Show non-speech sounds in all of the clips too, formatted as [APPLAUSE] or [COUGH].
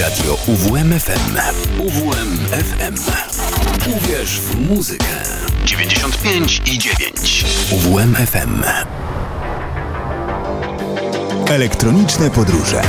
Radio UWMFM. UWMFM. Uwierz w muzykę. 95 i 9. UWMFM. Elektroniczne podróże.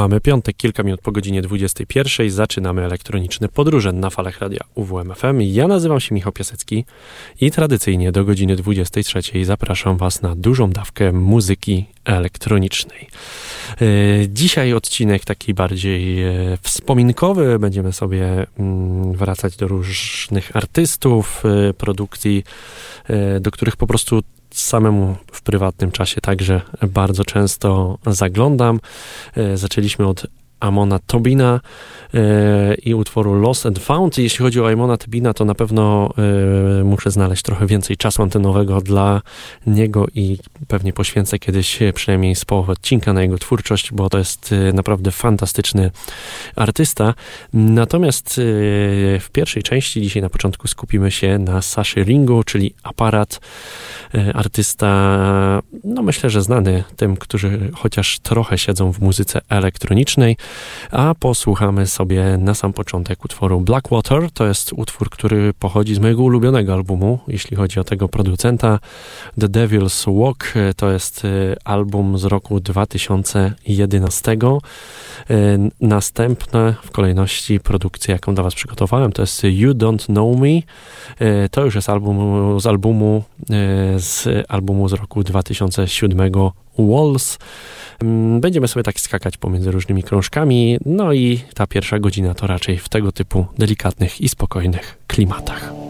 Mamy piątek, kilka minut po godzinie 21. Zaczynamy elektroniczne podróże na falach radia UWMFM. Ja nazywam się Michał Piasecki i tradycyjnie do godziny 23 zapraszam Was na dużą dawkę muzyki elektronicznej. E, dzisiaj odcinek taki bardziej e, wspominkowy. Będziemy sobie mm, wracać do różnych artystów, e, produkcji, do których po prostu samemu w prywatnym czasie także bardzo często zaglądam. E, zaczęliśmy od Amona Tobina e, i utworu Lost and Found. Jeśli chodzi o Amona Tobina, to na pewno e, muszę znaleźć trochę więcej czasu antenowego dla niego i pewnie poświęcę kiedyś przynajmniej z połowy odcinka na jego twórczość, bo to jest e, naprawdę fantastyczny artysta. Natomiast w pierwszej części dzisiaj na początku skupimy się na Saszy Ringu, czyli aparat, artysta, no myślę, że znany tym, którzy chociaż trochę siedzą w muzyce elektronicznej a posłuchamy sobie na sam początek utworu Blackwater. To jest utwór, który pochodzi z mojego ulubionego albumu, jeśli chodzi o tego producenta. The Devil's Walk to jest y, album z roku 2011. Y, następne w kolejności produkcja, jaką dla Was przygotowałem, to jest You Don't Know Me. To już jest album z albumu z albumu z roku 2007 Walls. Mm, będziemy sobie tak skakać pomiędzy różnymi krążkami, no i ta pierwsza godzina to raczej w tego typu delikatnych i spokojnych klimatach.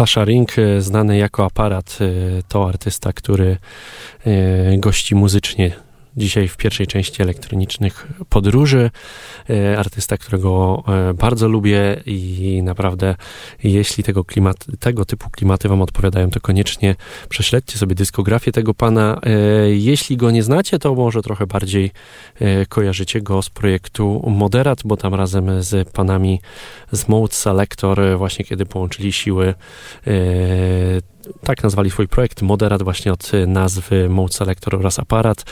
Sasha Ring, e, znany jako aparat, e, to artysta, który e, gości muzycznie dzisiaj w pierwszej części elektronicznych podróży. E, artysta, którego e, bardzo lubię i naprawdę jeśli tego, klimat, tego typu klimaty wam odpowiadają, to koniecznie prześledźcie sobie dyskografię tego pana. E, jeśli go nie znacie, to może trochę bardziej kojarzycie go z projektu Moderat, bo tam razem z panami z Mode Selector właśnie kiedy połączyli siły tak nazwali swój projekt, Moderat właśnie od nazwy Mode Selector oraz aparat.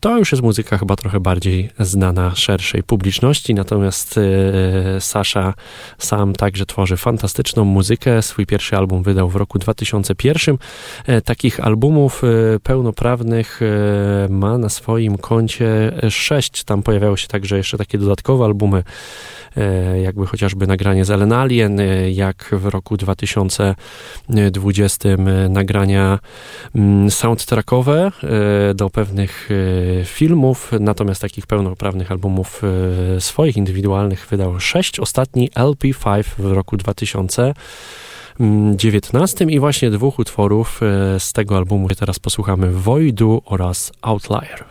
To już jest muzyka chyba trochę bardziej znana szerszej publiczności, natomiast e, Sasha sam także tworzy fantastyczną muzykę. Swój pierwszy album wydał w roku 2001. E, takich albumów e, pełnoprawnych ma na swoim koncie sześć. Tam pojawiały się także jeszcze takie dodatkowe albumy E, jakby chociażby nagranie z Ellen Alien, e, jak w roku 2020 e, nagrania mm, soundtrackowe do pewnych filmów, natomiast takich pełnoprawnych albumów swoich indywidualnych wydał sześć. Ostatni LP5 w roku 2019 i właśnie dwóch utworów z tego albumu teraz posłuchamy Voidu oraz Outlier.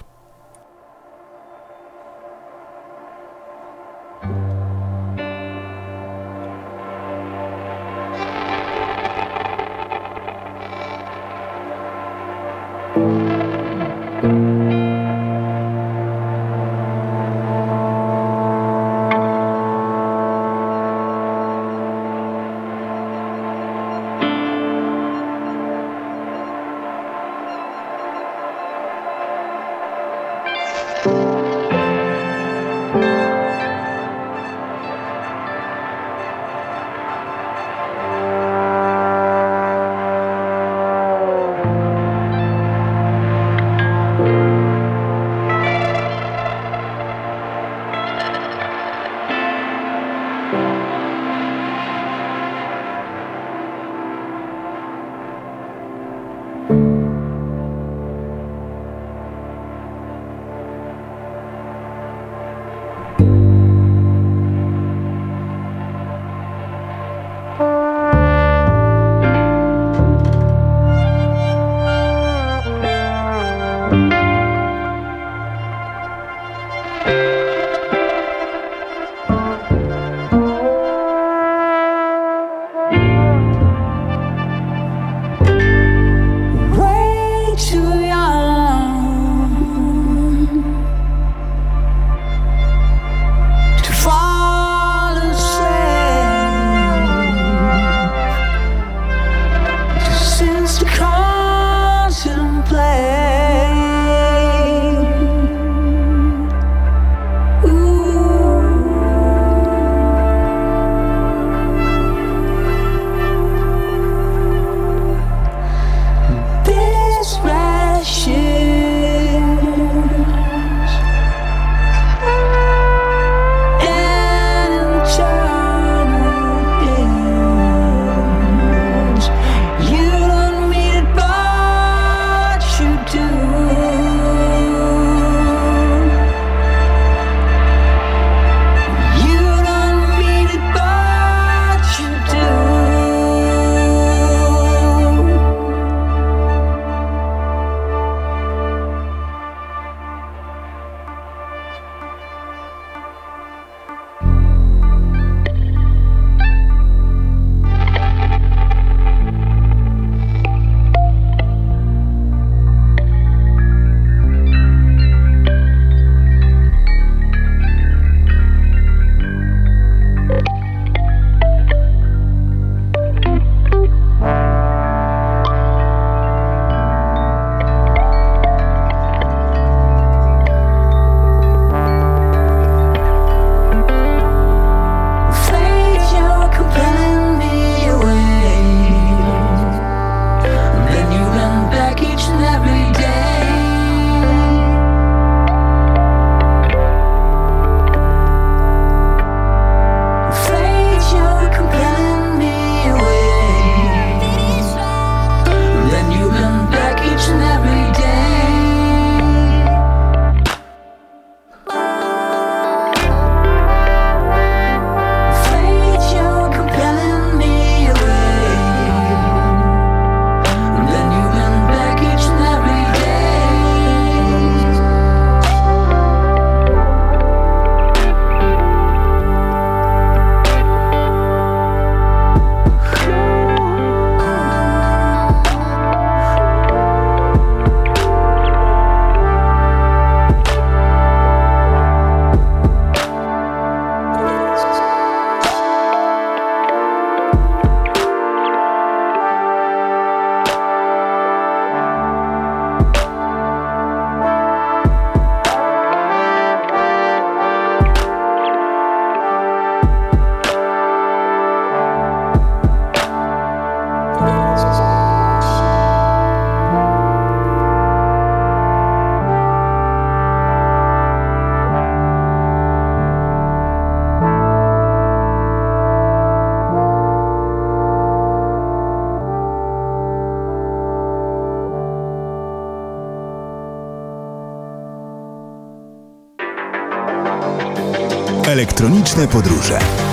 Podróże.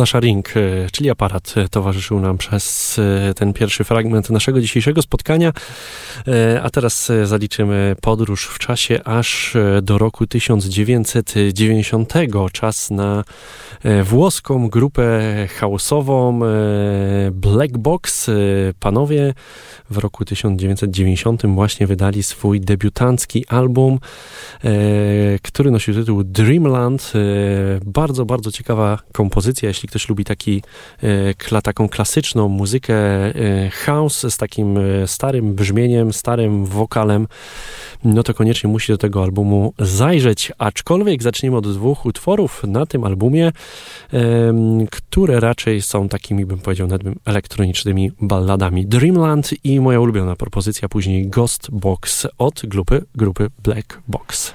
Sasha Ring, e, czyli aparat, e, towarzyszył nam przez e, ten pierwszy fragment naszego dzisiejszego spotkania. A teraz zaliczymy podróż w czasie aż do roku 1990. Czas na włoską grupę chaosową Black Box. Panowie w roku 1990 właśnie wydali swój debiutancki album, który nosił tytuł Dreamland. Bardzo, bardzo ciekawa kompozycja, jeśli ktoś lubi taki, e, taką klasyczną muzykę e, house z takim e, starym brzmieniem, starym wokalem, no to koniecznie musi do tego albumu zajrzeć. Aczkolwiek zaczniemy od dwóch utworów na tym albumie, które raczej są takimi, bym powiedział, elektronicznymi balladami. Dreamland i moja ulubiona propozycja później Ghost Box od grupy, grupy Black Box.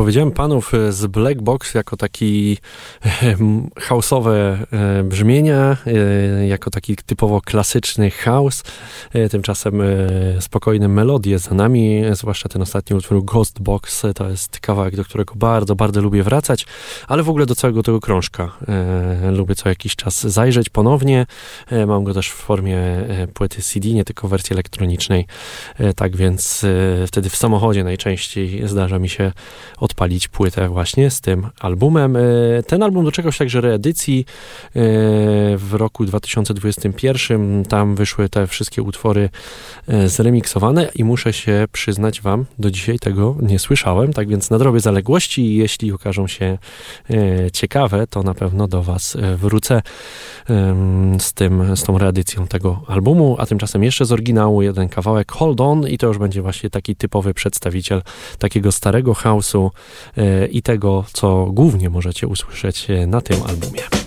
Zapowiedziałem panów e, z Black Box jako taki house'owe e, brzmienia, e, jako taki typowo klasyczny house. Tymczasem spokojne melodie za nami, zwłaszcza ten ostatni utwór Ghost Box. To jest kawałek, do którego bardzo, bardzo lubię wracać, ale w ogóle do całego tego krążka. Lubię co jakiś czas zajrzeć ponownie. Mam go też w formie płyty CD, nie tylko wersji elektronicznej. Tak więc wtedy w samochodzie najczęściej zdarza mi się odpalić płytę właśnie z tym albumem. E, ten album doczekał się także reedycji e, w roku 2021. Tam wyszły te wszystkie utwory e, zremiksowane i muszę się przyznać wam, do dzisiaj tego nie słyszałem, tak więc nadrobię zaległości jeśli okażą się ciekawe, to na pewno do was wrócę z tym, z tą reedycją tego albumu, a tymczasem jeszcze z oryginału jeden kawałek Hold On i to już będzie właśnie taki typowy przedstawiciel takiego starego house'u i tego, co głównie możecie usłyszeć e, na tym albumie.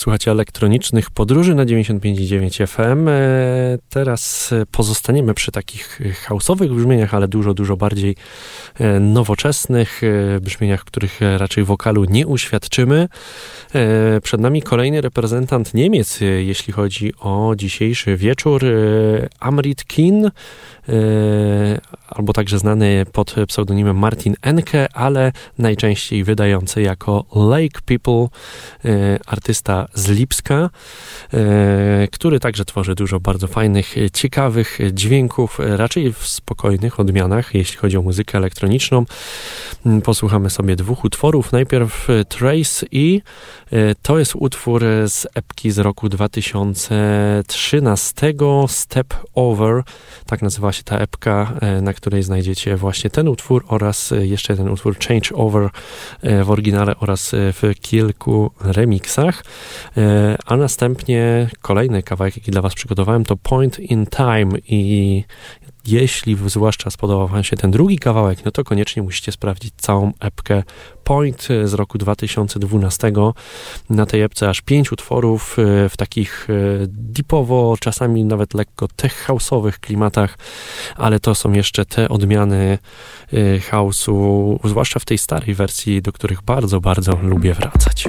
Słuchacie elektronicznych podróży na 95,9 FM. E, teraz e, pozostaniemy przy takich houseowych brzmieniach, ale dużo, dużo bardziej e, nowoczesnych brzmieniach, których raczej wokalu nie uświadczymy. Przed nami kolejny reprezentant Niemiec, jeśli chodzi o dzisiejszy wieczór. Amrit Kin, albo także znany pod pseudonimem Martin Enke, ale najczęściej wydający jako Lake People, artysta z Lipska, e, który także tworzy dużo bardzo fajnych, ciekawych dźwięków, raczej w spokojnych odmianach, jeśli chodzi o muzykę elektroniczną. Mm, posłuchamy sobie dwóch utworów. Najpierw Trace i e, to jest utwór z epki z roku 2013, Step Over, tak nazywa się ta epka, e, na której znajdziecie właśnie ten utwór oraz jeszcze ten utwór Change Over w oryginale oraz w kilku remixach. E, a następnie kolejny kawałek, jaki dla Was przygotowałem, to Point in Time i jeśli zwłaszcza spodobał Wam się ten drugi kawałek, no to koniecznie musicie sprawdzić całą epkę Point z roku 2012. Na tej epce aż pięć utworów e, w takich e, deepowo, czasami nawet lekko tech house'owych klimatach, ale to są jeszcze te odmiany house'u, zwłaszcza w tej starej wersji, do których bardzo, bardzo lubię wracać.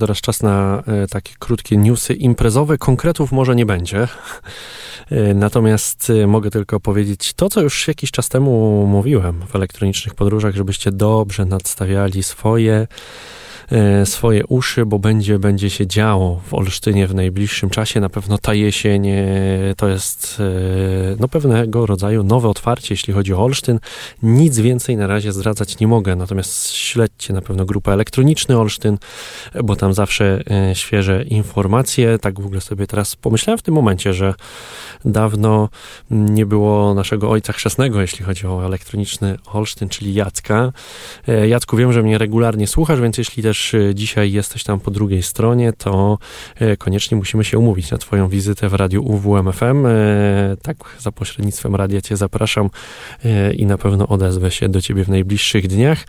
teraz czas na e, takie krótkie newsy imprezowe. Konkretów może nie będzie. [LAUGHS] E, natomiast e, mogę tylko powiedzieć to, co już jakiś czas temu mówiłem w elektronicznych podróżach, żebyście dobrze nadstawiali swoje swoje uszy, bo będzie, będzie się działo w Olsztynie w najbliższym czasie. Na pewno ta jesień e, to jest e, no, pewnego rodzaju nowe otwarcie, jeśli chodzi o Olsztyn. Nic więcej na razie zdradzać nie mogę, natomiast śledźcie na pewno grupę elektroniczny Olsztyn, bo tam zawsze świeże informacje. Tak w ogóle sobie teraz pomyślałem w tym momencie, że dawno nie było naszego ojca chrzestnego, jeśli chodzi o elektroniczny Olsztyn, czyli Jacka. Jacku, wiem, że mnie regularnie słuchasz, więc jeśli też e, dzisiaj jesteś tam po drugiej stronie, to e, koniecznie musimy się umówić na Twoją wizytę w radiu UWMFM. E, tak, za pośrednictwem radia Cię zapraszam i na pewno odezwę się do Ciebie w najbliższych dniach.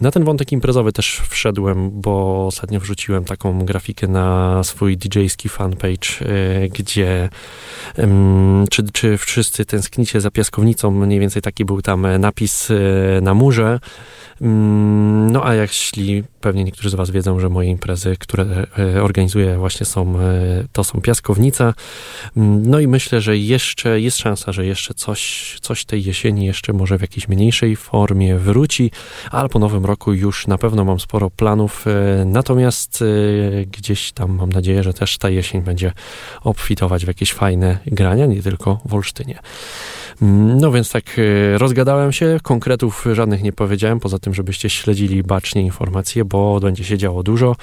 Na ten wątek imprezowy też wszedłem, bo ostatnio wrzuciłem taką grafikę na swój DJ-ski fanpage, gdzie czy, czy wszyscy tęsknicie za piaskownicą, mniej więcej taki był tam napis na murze. No a jeśli pewnie niektórzy z Was wiedzą, że moje imprezy, które e, organizuję właśnie są, e, to są piaskownica. No i myślę, że jeszcze jest szansa, że jeszcze coś, coś tej jesieni jeszcze może w jakiejś mniejszej formie wróci, ale po nowym roku już na pewno mam sporo planów. E, natomiast gdzieś tam mam nadzieję, że też ta jesień będzie obfitować w jakieś fajne grania, nie tylko w Olsztynie. No więc tak e, rozgadałem się, konkretów żadnych nie powiedziałem, poza tym, żebyście śledzili bacznie informacje, bo będzie się działo dużo.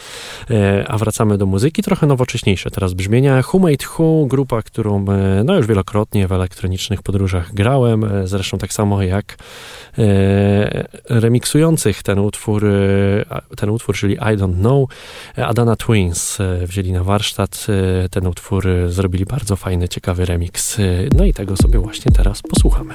E, a wracamy do muzyki, trochę nowocześniejsze teraz brzmienia. Who Made Who, grupa, którą e, no już wielokrotnie w elektronicznych podróżach grałem, zresztą tak samo jak remiksujących ten utwór, ten utwór, czyli I Don't Know, Adana Twins wzięli na warsztat ten utwór, zrobili bardzo fajny, ciekawy remix. No i tego sobie właśnie teraz posłuchamy.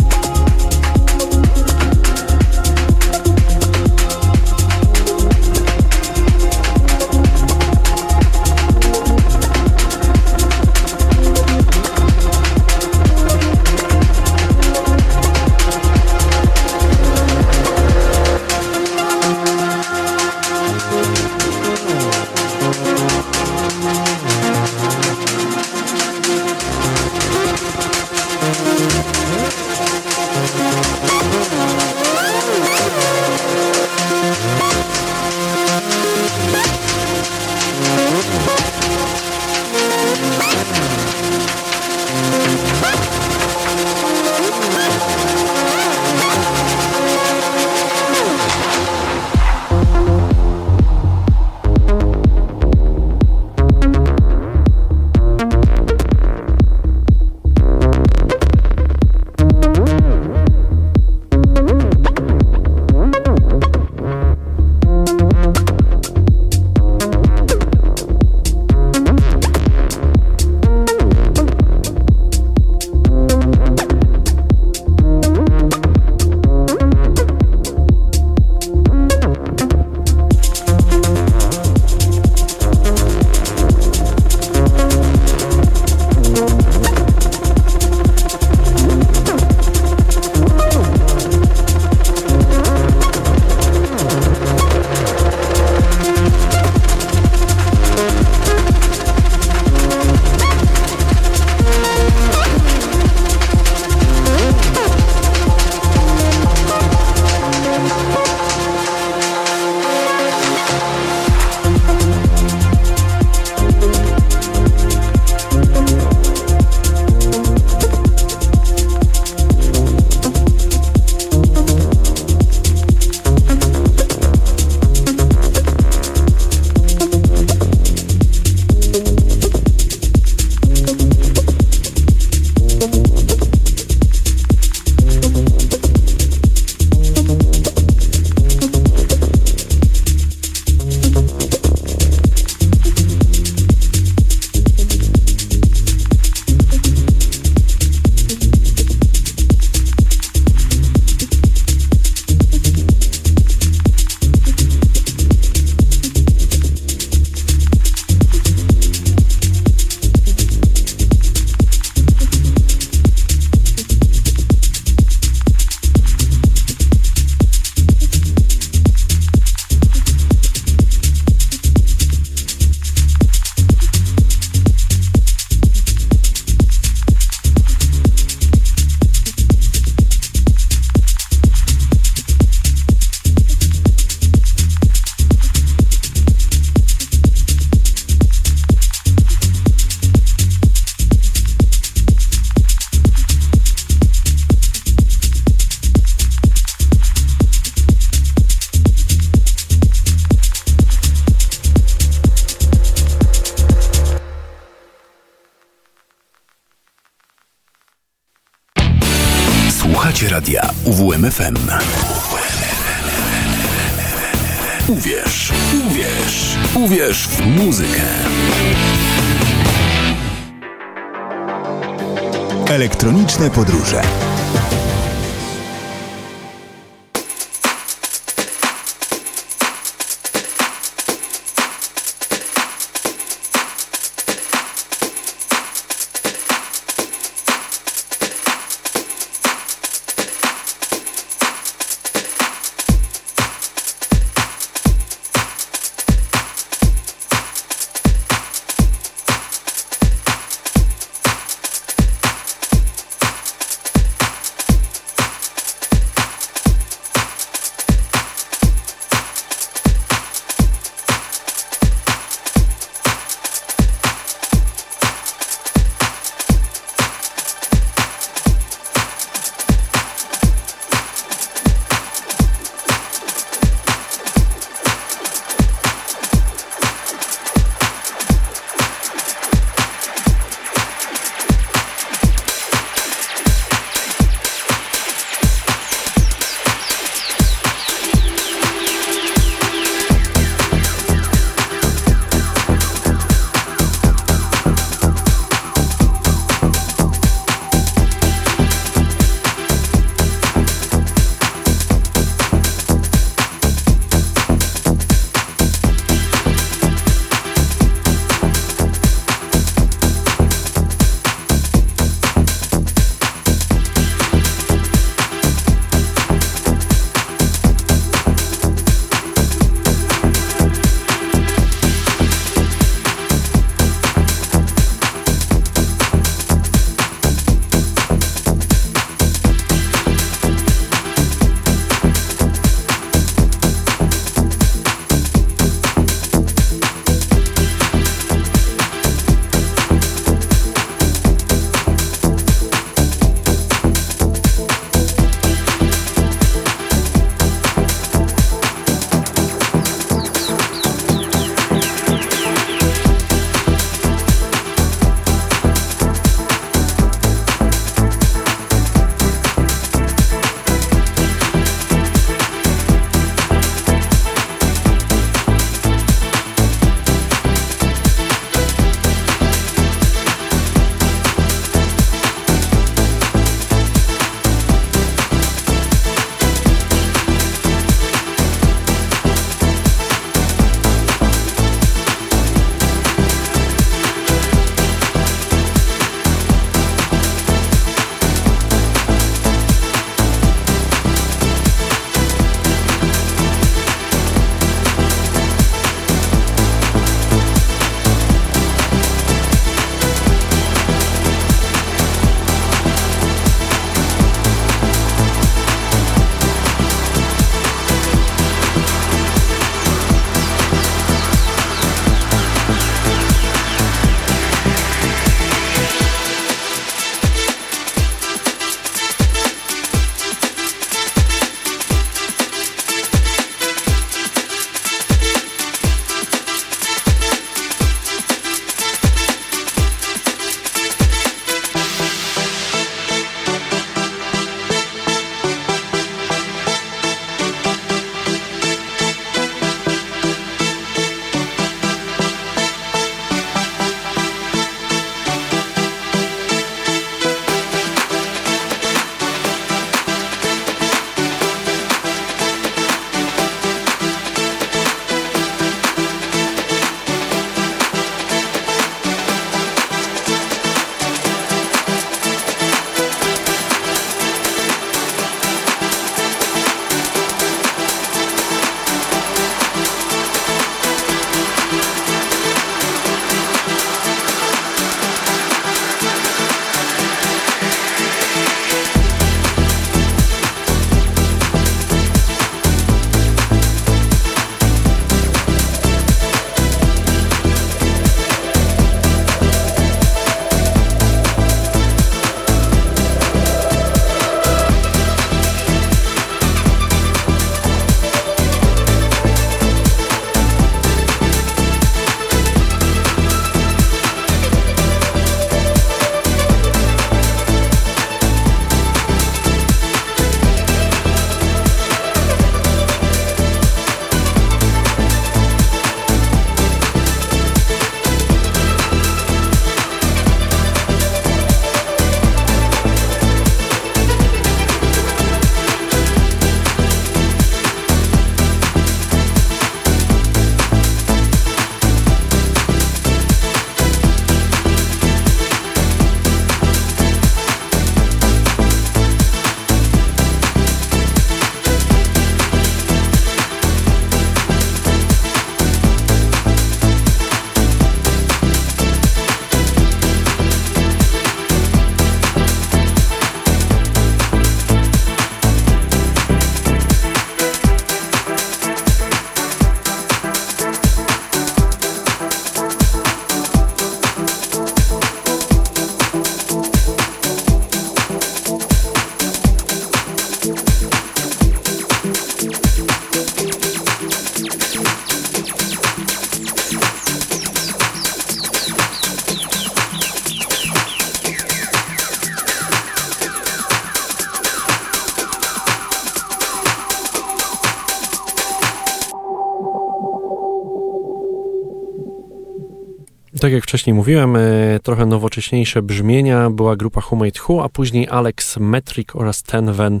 Tak jak wcześniej mówiłem, e, trochę nowocześniejsze brzmienia była grupa Who Made Who, a później Alex Metric oraz Tenven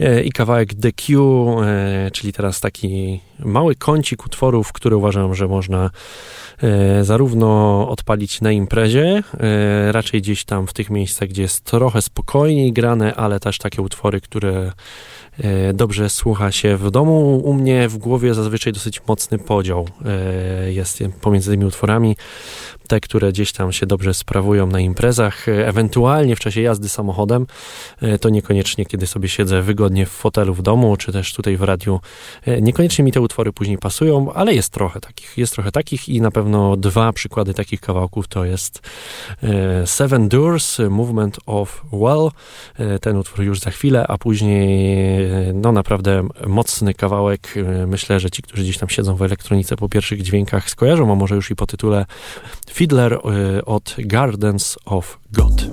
e, i kawałek The Q, e, czyli teraz taki mały kącik utworów, który uważam, że można zarówno odpalić na imprezie, raczej gdzieś tam w tych miejscach, gdzie jest trochę spokojniej grane, ale też takie utwory, które dobrze słucha się w domu. U mnie w głowie zazwyczaj dosyć mocny podział e, jest pomiędzy tymi utworami te, które gdzieś tam się dobrze sprawują na imprezach, e, ewentualnie w czasie jazdy samochodem, e, to niekoniecznie kiedy sobie siedzę wygodnie w fotelu w domu, czy też tutaj w radiu, e, niekoniecznie mi te utwory później pasują, ale jest trochę takich, jest trochę takich i na pewno dwa przykłady takich kawałków to jest Seven Doors, Movement of Well, ten utwór już za chwilę, a później no naprawdę mocny kawałek, myślę, że ci, którzy gdzieś tam siedzą w elektronice po pierwszych dźwiękach skojarzą, a może już i po tytule Fiddler y, od Gardens of God.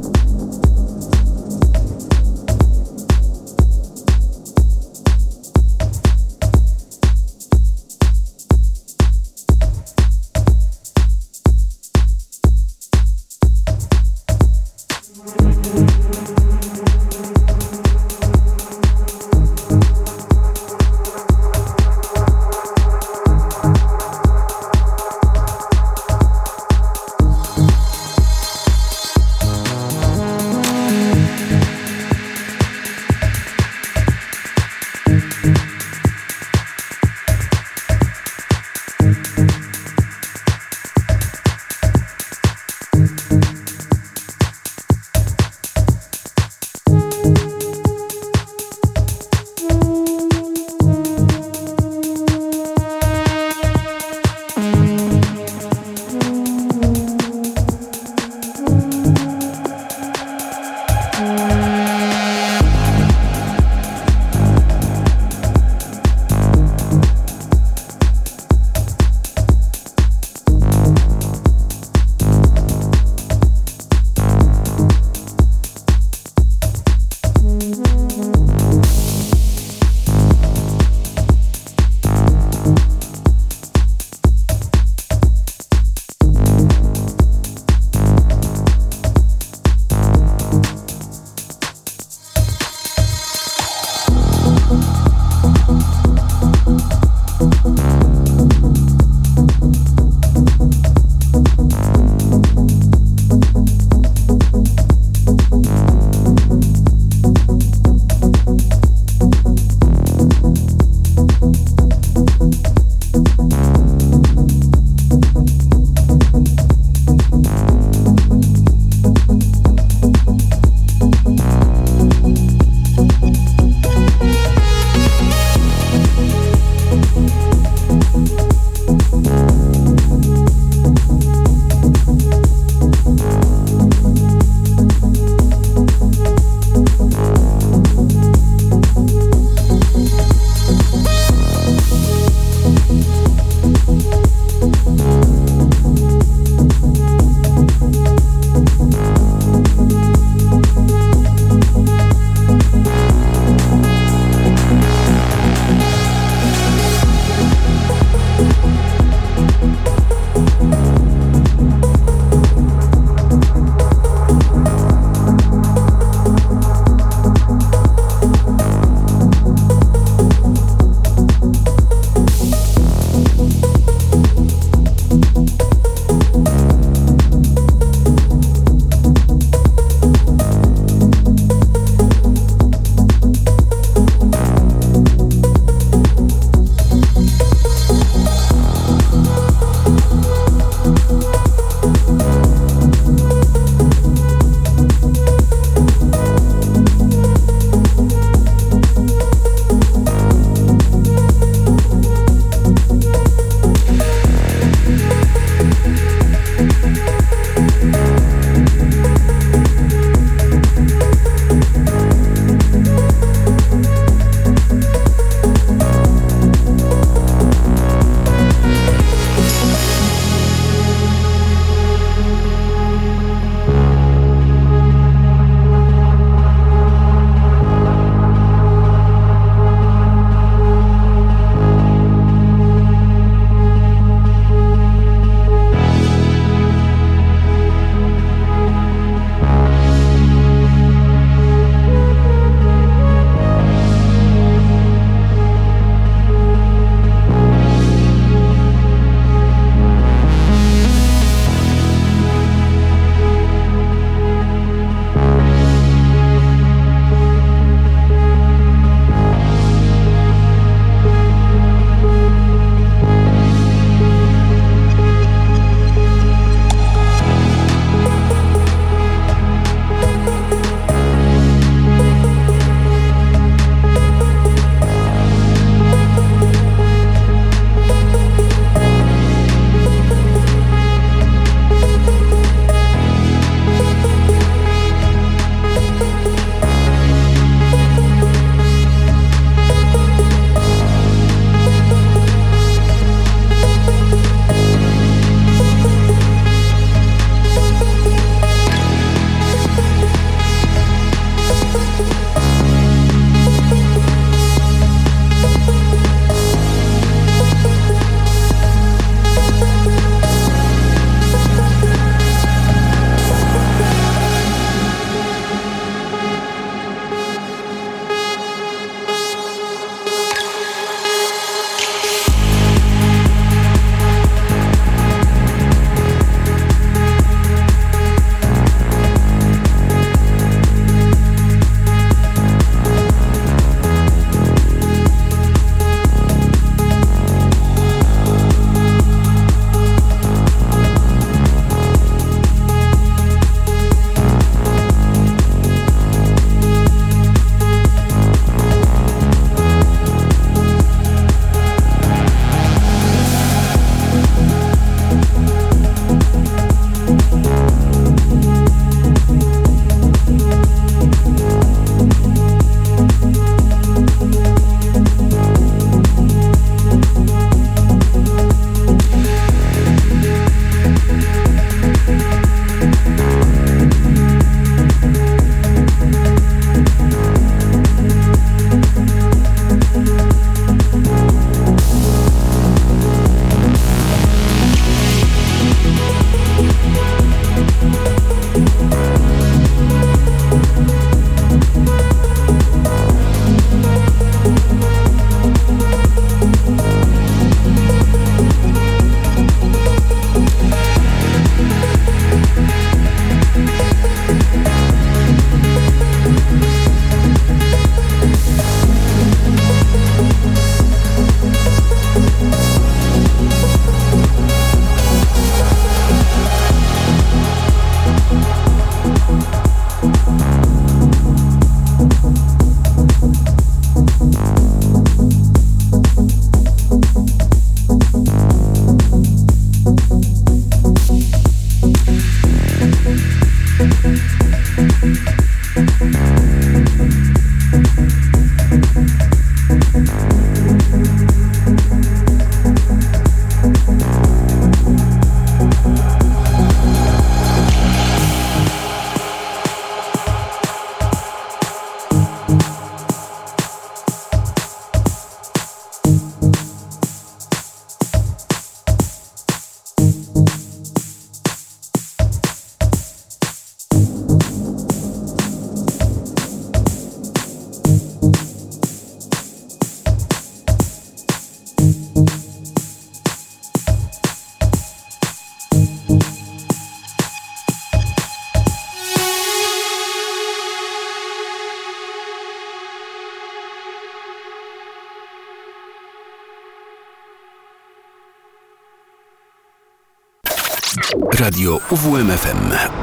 Radio UWMFM.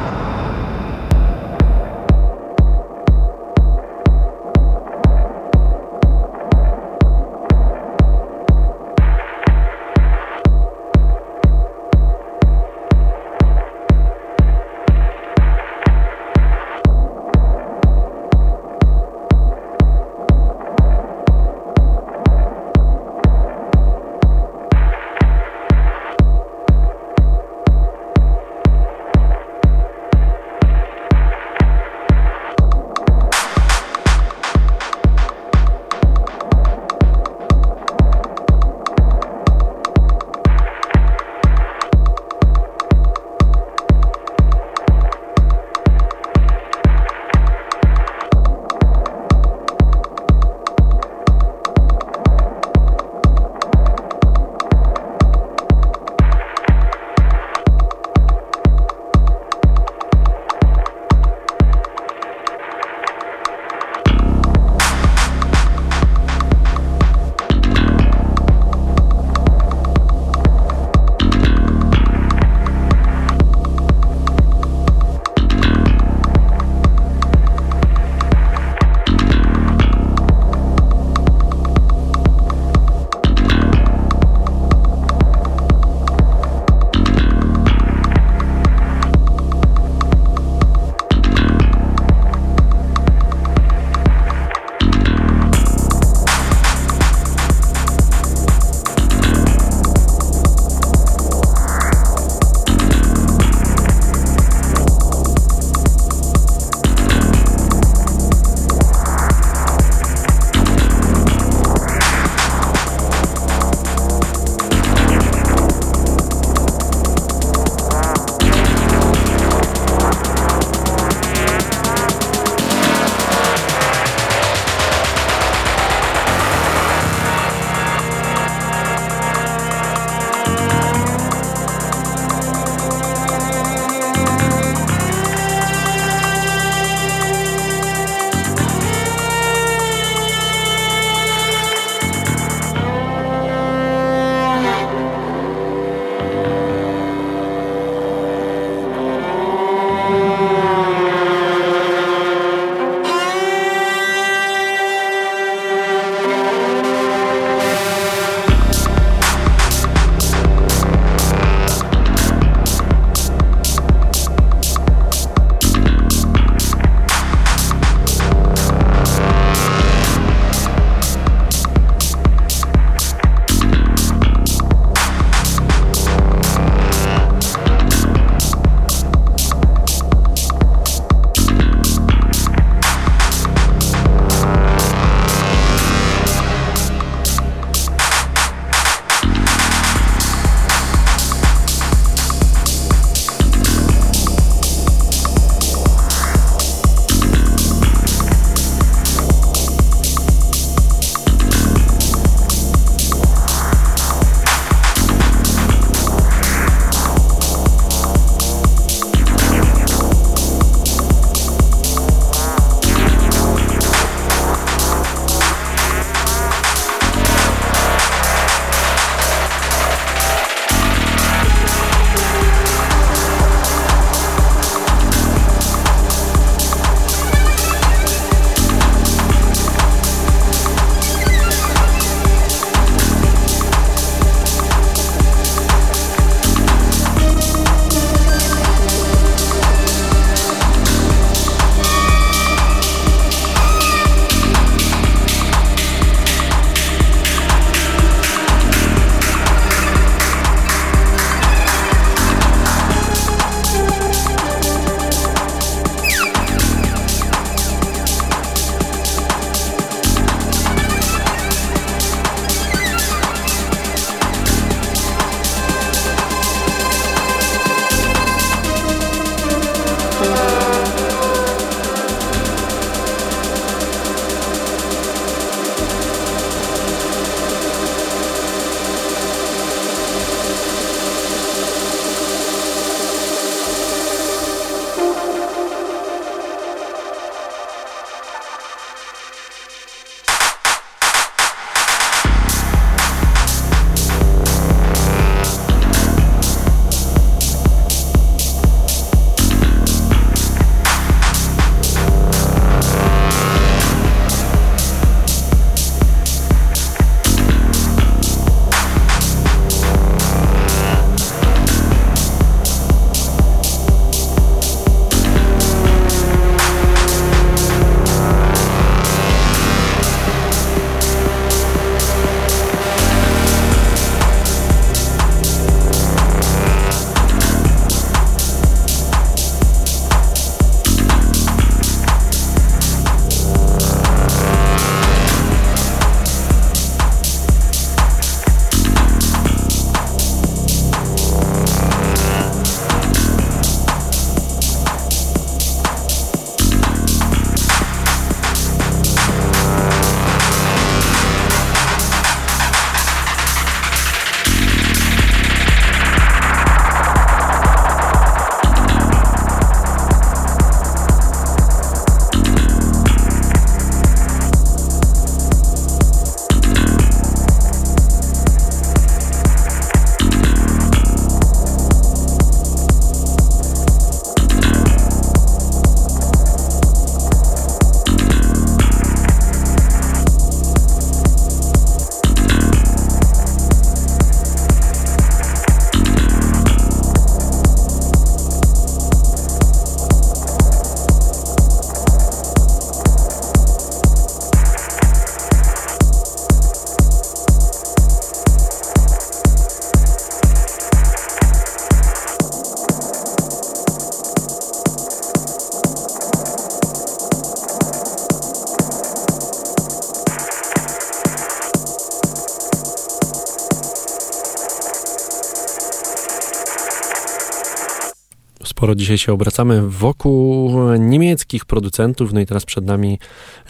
Sporo dzisiaj się obracamy wokół niemieckich producentów, no i teraz przed nami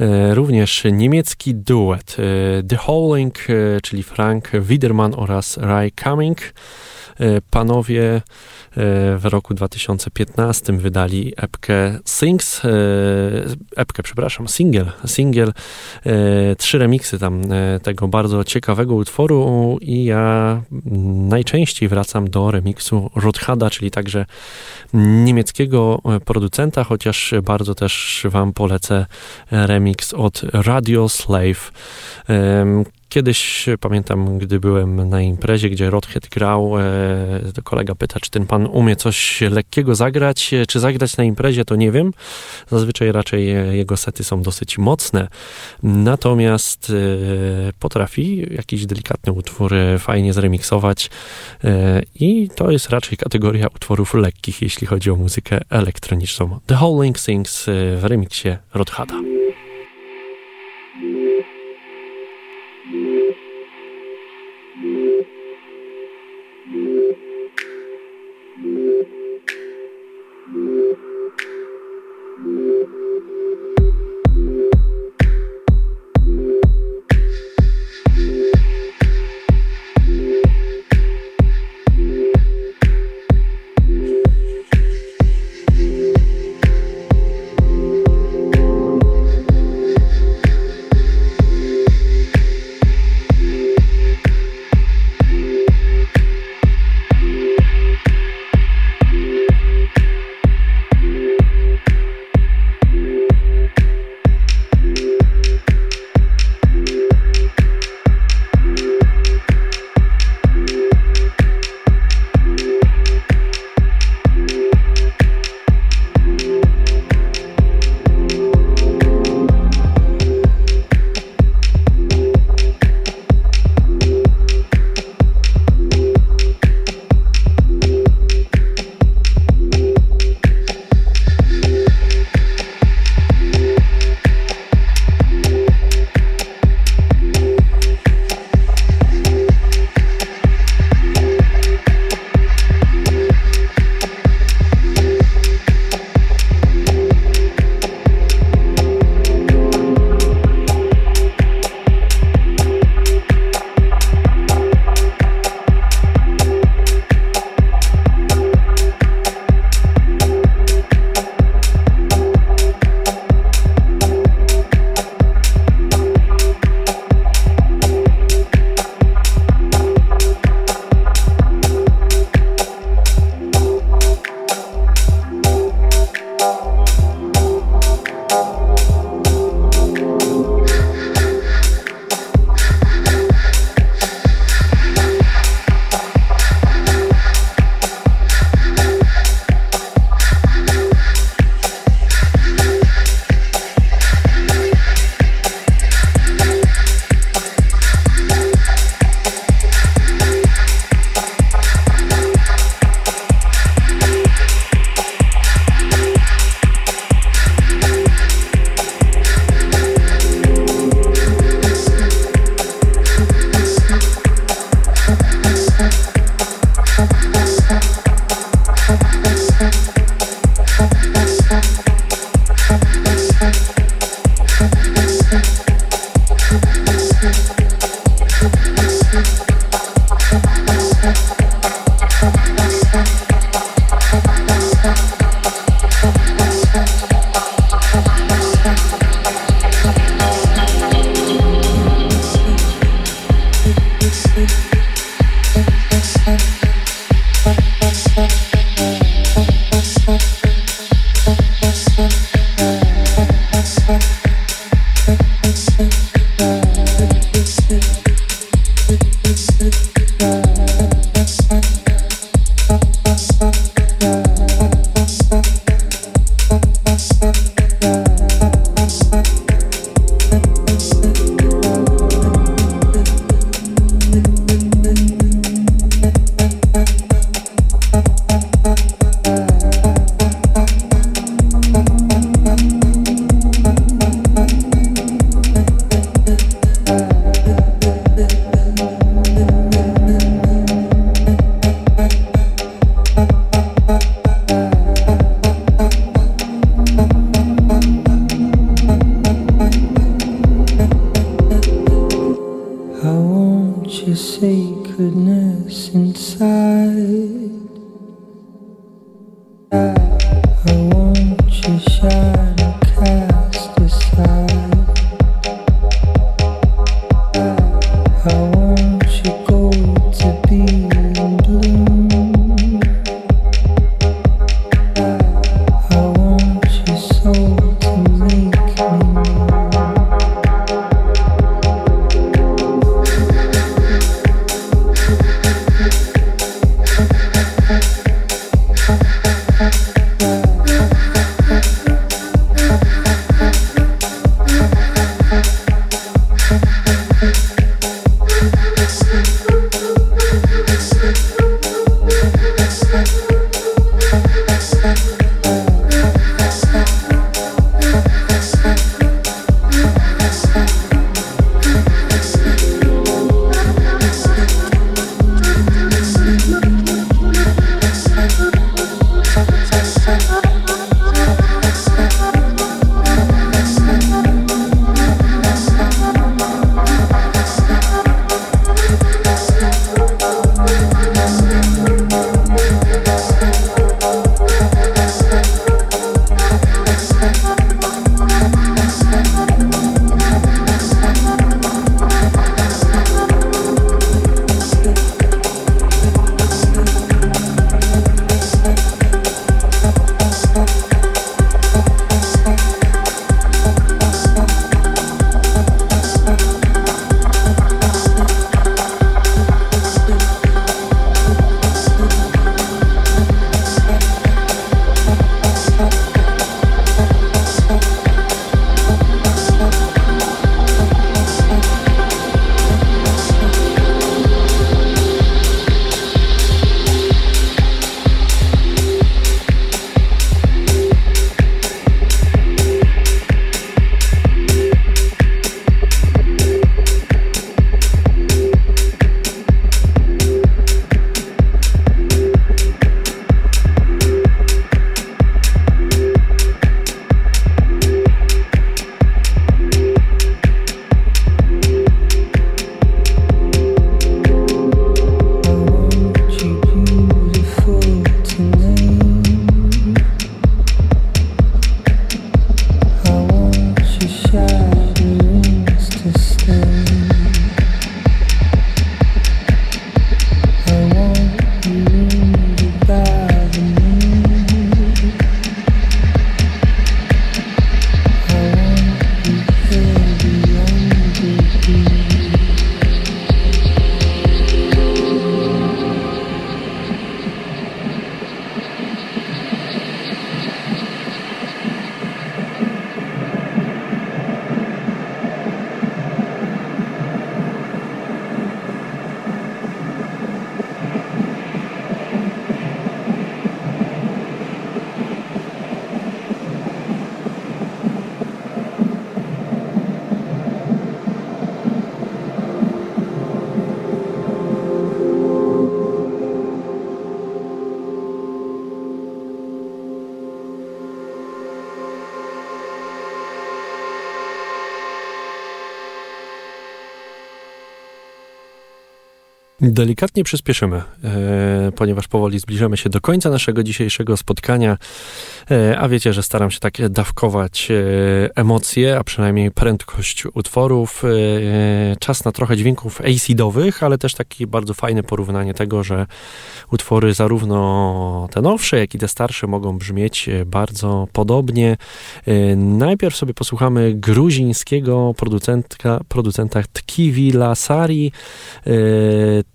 e, również niemiecki duet e, The Howling, e, czyli Frank Widerman oraz Ray Cumming. E, panowie e, w roku 2015 wydali epkę Sings, e, epkę, przepraszam, single, single, trzy remiksy tam tego bardzo ciekawego utworu i ja najczęściej wracam do remiksu Rothada, czyli także niemieckiego producenta, chociaż bardzo też wam polecę remix od Radio Slave. Kiedyś pamiętam, gdy byłem na imprezie, gdzie Rodhead grał, e, to kolega pyta, czy ten pan umie coś lekkiego zagrać, czy zagrać na imprezie, to nie wiem. Zazwyczaj raczej jego sety są dosyć mocne, natomiast e, potrafi jakiś delikatny utwór fajnie zremiksować e, i to jest raczej kategoria utworów lekkich, jeśli chodzi o muzykę elektroniczną. The Howling Sings w remiksie Rodhada. Delikatnie przyspieszymy, e, ponieważ powoli zbliżamy się do końca naszego dzisiejszego spotkania, e, a wiecie, że staram się tak dawkować e, emocje, a przynajmniej prędkość utworów. Czas na trochę dźwięków acidowych, ale też takie bardzo fajne porównanie tego, że utwory zarówno te nowsze, jak i te starsze mogą brzmieć bardzo podobnie. Najpierw sobie posłuchamy gruzińskiego producenta, producenta Tkivi Lasari,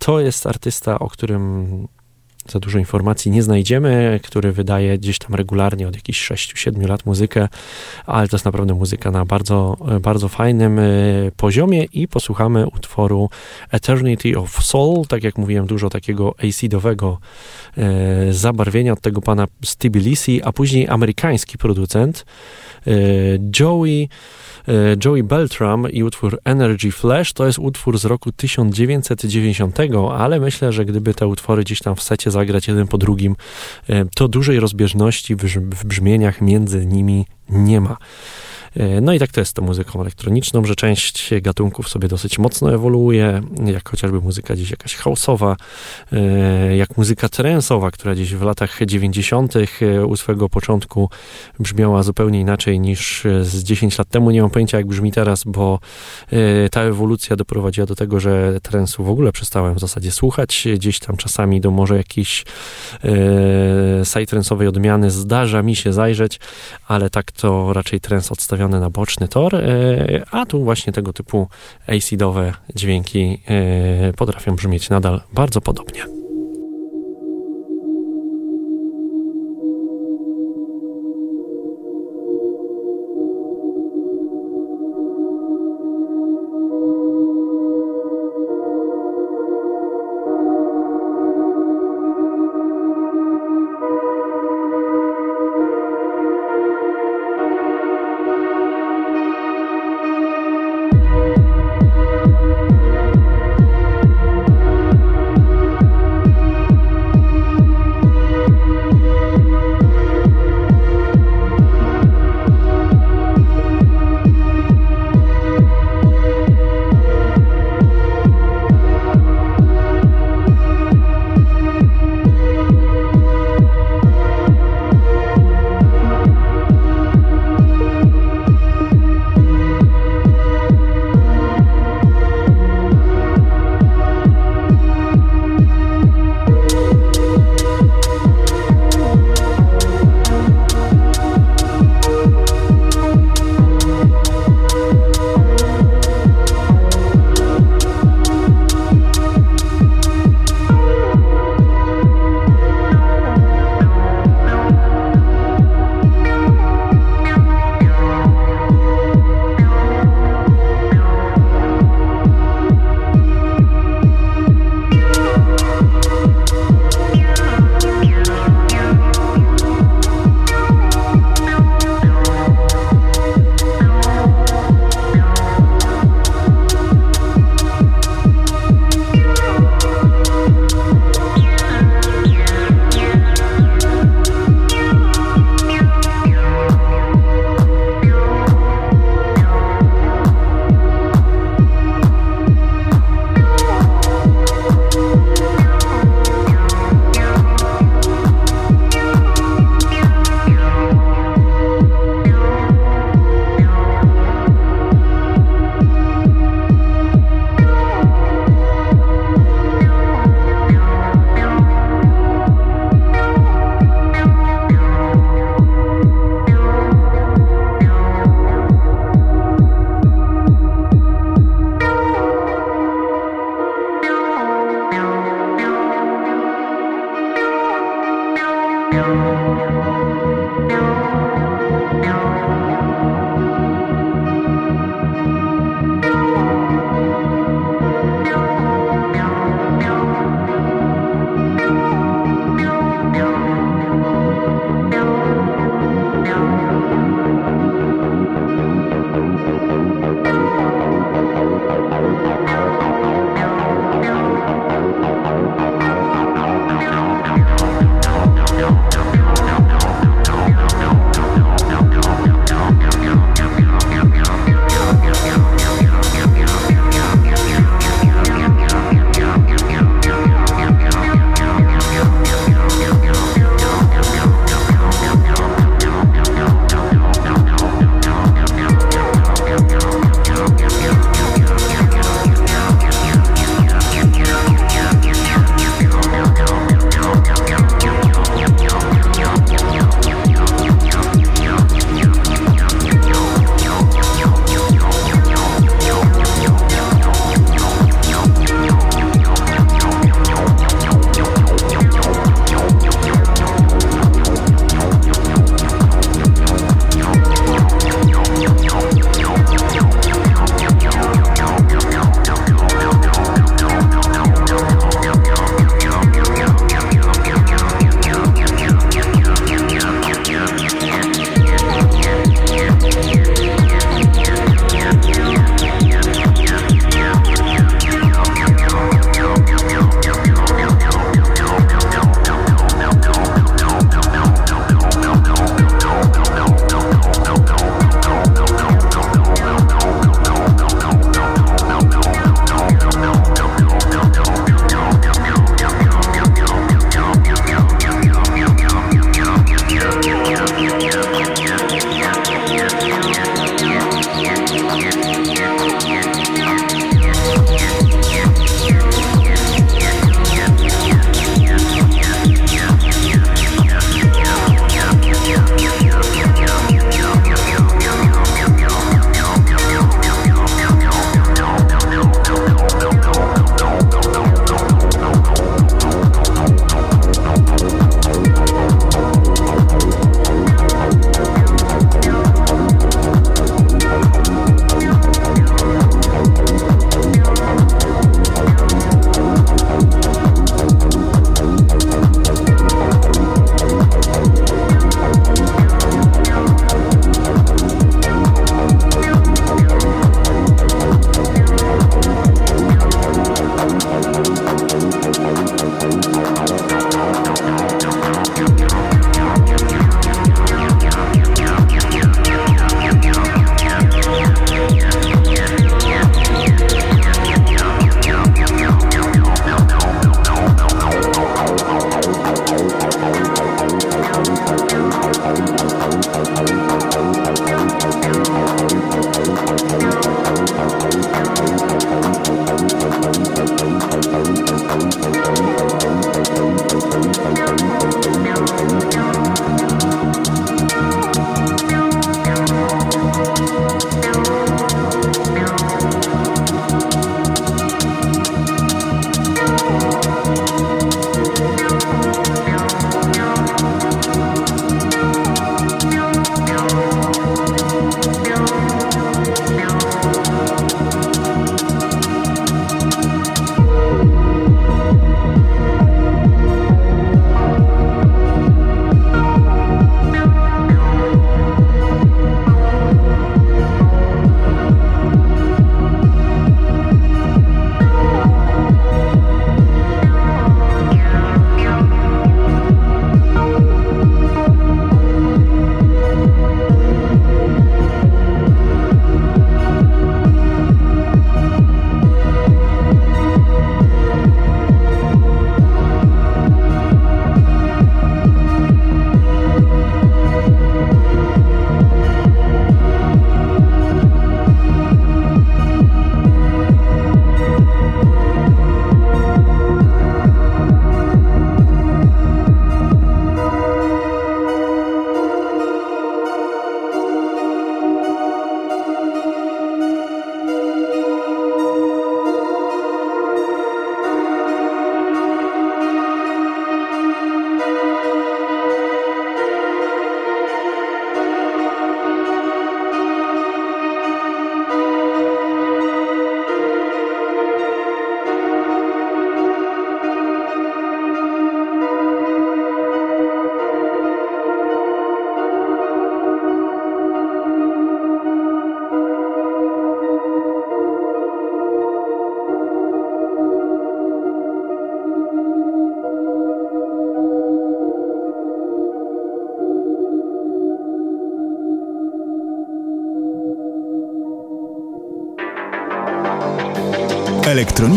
to jest artysta, o którym za dużo informacji nie znajdziemy, który wydaje gdzieś regularnie od jakichś 6-7 lat muzykę, ale to jest naprawdę muzyka na bardzo, bardzo fajnym e, poziomie i posłuchamy utworu Eternity of Soul, tak jak mówiłem, dużo takiego acidowego e, zabarwienia od tego pana Stibilisi, a później amerykański producent e, Joey Joey Beltram i utwór Energy Flash. To jest utwór z roku 1990, ale myślę, że gdyby te utwory gdzieś tam w secie zagrać jeden po drugim, to dużej rozbieżności w brzmieniach między nimi nie ma. E, no i tak to jest z tą muzyką elektroniczną, że część gatunków sobie dosyć mocno ewoluuje, jak chociażby muzyka gdzieś jakaś houseowa, e, jak muzyka trensowa, która gdzieś w latach 90. E, u swego początku brzmiała zupełnie inaczej niż z 10 lat temu. Nie mam pojęcia jak brzmi teraz, bo ta ewolucja doprowadziła do tego, że trensu w ogóle przestałem w zasadzie słuchać. Gdzieś tam czasami do może jakiejś trensowej odmiany zdarza mi się zajrzeć, ale tak to raczej trens odstawiam na boczny tor, e, a tu właśnie tego typu acidowe dźwięki e, potrafią brzmieć nadal bardzo podobnie.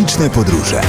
Elektroniczne podróże.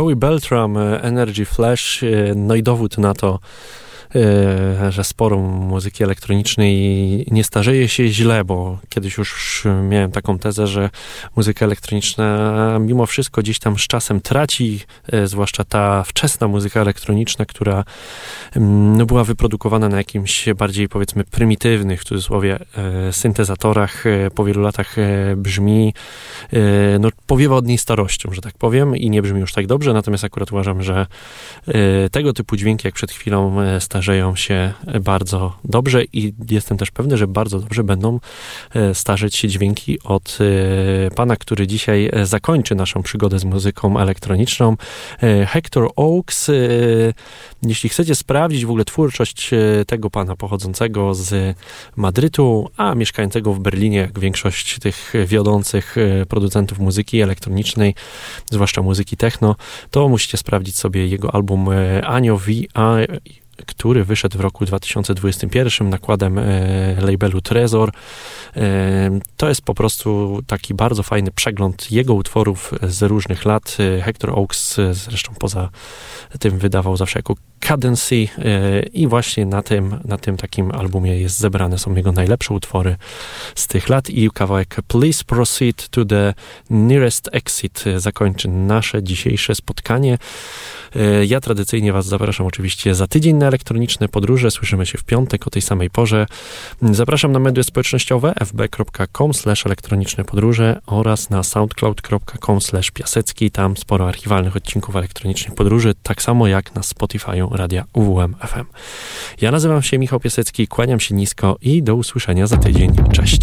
Joey Beltram, Energy Flash, no i dowód na to, E, że sporo muzyki elektronicznej nie starzeje się źle, bo kiedyś już miałem taką tezę, że muzyka elektroniczna mimo wszystko gdzieś tam z czasem traci, e, zwłaszcza ta wczesna muzyka elektroniczna, która mm, no, była wyprodukowana na jakimś bardziej powiedzmy prymitywnych, w cudzysłowie, e, syntezatorach, po wielu latach brzmi, no powiewa od niej starością, że tak powiem i nie brzmi już tak dobrze, natomiast akurat uważam, że tego typu dźwięki, jak przed chwilą starzeją, starzeją się bardzo dobrze i jestem też pewny, że bardzo dobrze będą e, starzeć się dźwięki od e, pana, który dzisiaj e, zakończy naszą przygodę z muzyką elektroniczną. Hector Oaks. Jeśli chcecie sprawdzić w ogóle twórczość tego pana pochodzącego z Madrytu, a mieszkającego w Berlinie, jak większość tych wiodących producentów muzyki elektronicznej, zwłaszcza muzyki techno, to musicie sprawdzić sobie jego album Anio V który wyszedł w roku 2021 nakładem e, labelu Trezor. E, to jest po prostu taki bardzo fajny przegląd jego utworów z różnych lat. E, Hector Oaks zresztą poza tym wydawał zawsze jako Cadency i właśnie na tym, na tym takim albumie jest zebrane są jego najlepsze utwory z tych lat i kawałek Please Proceed to the Nearest Exit zakończy nasze dzisiejsze spotkanie. E, ja tradycyjnie Was zapraszam oczywiście za tydzień na elektroniczne podróże. Słyszymy się w piątek o tej samej porze. Zapraszam na media społecznościowe fb.com elektroniczne podróże oraz na soundcloud.com piasecki. Tam sporo archiwalnych odcinków elektronicznych podróży, tak samo jak na Spotify'u radia UWM FM. Ja nazywam się Michał Piasecki, kłaniam się nisko i do usłyszenia za tydzień. Cześć.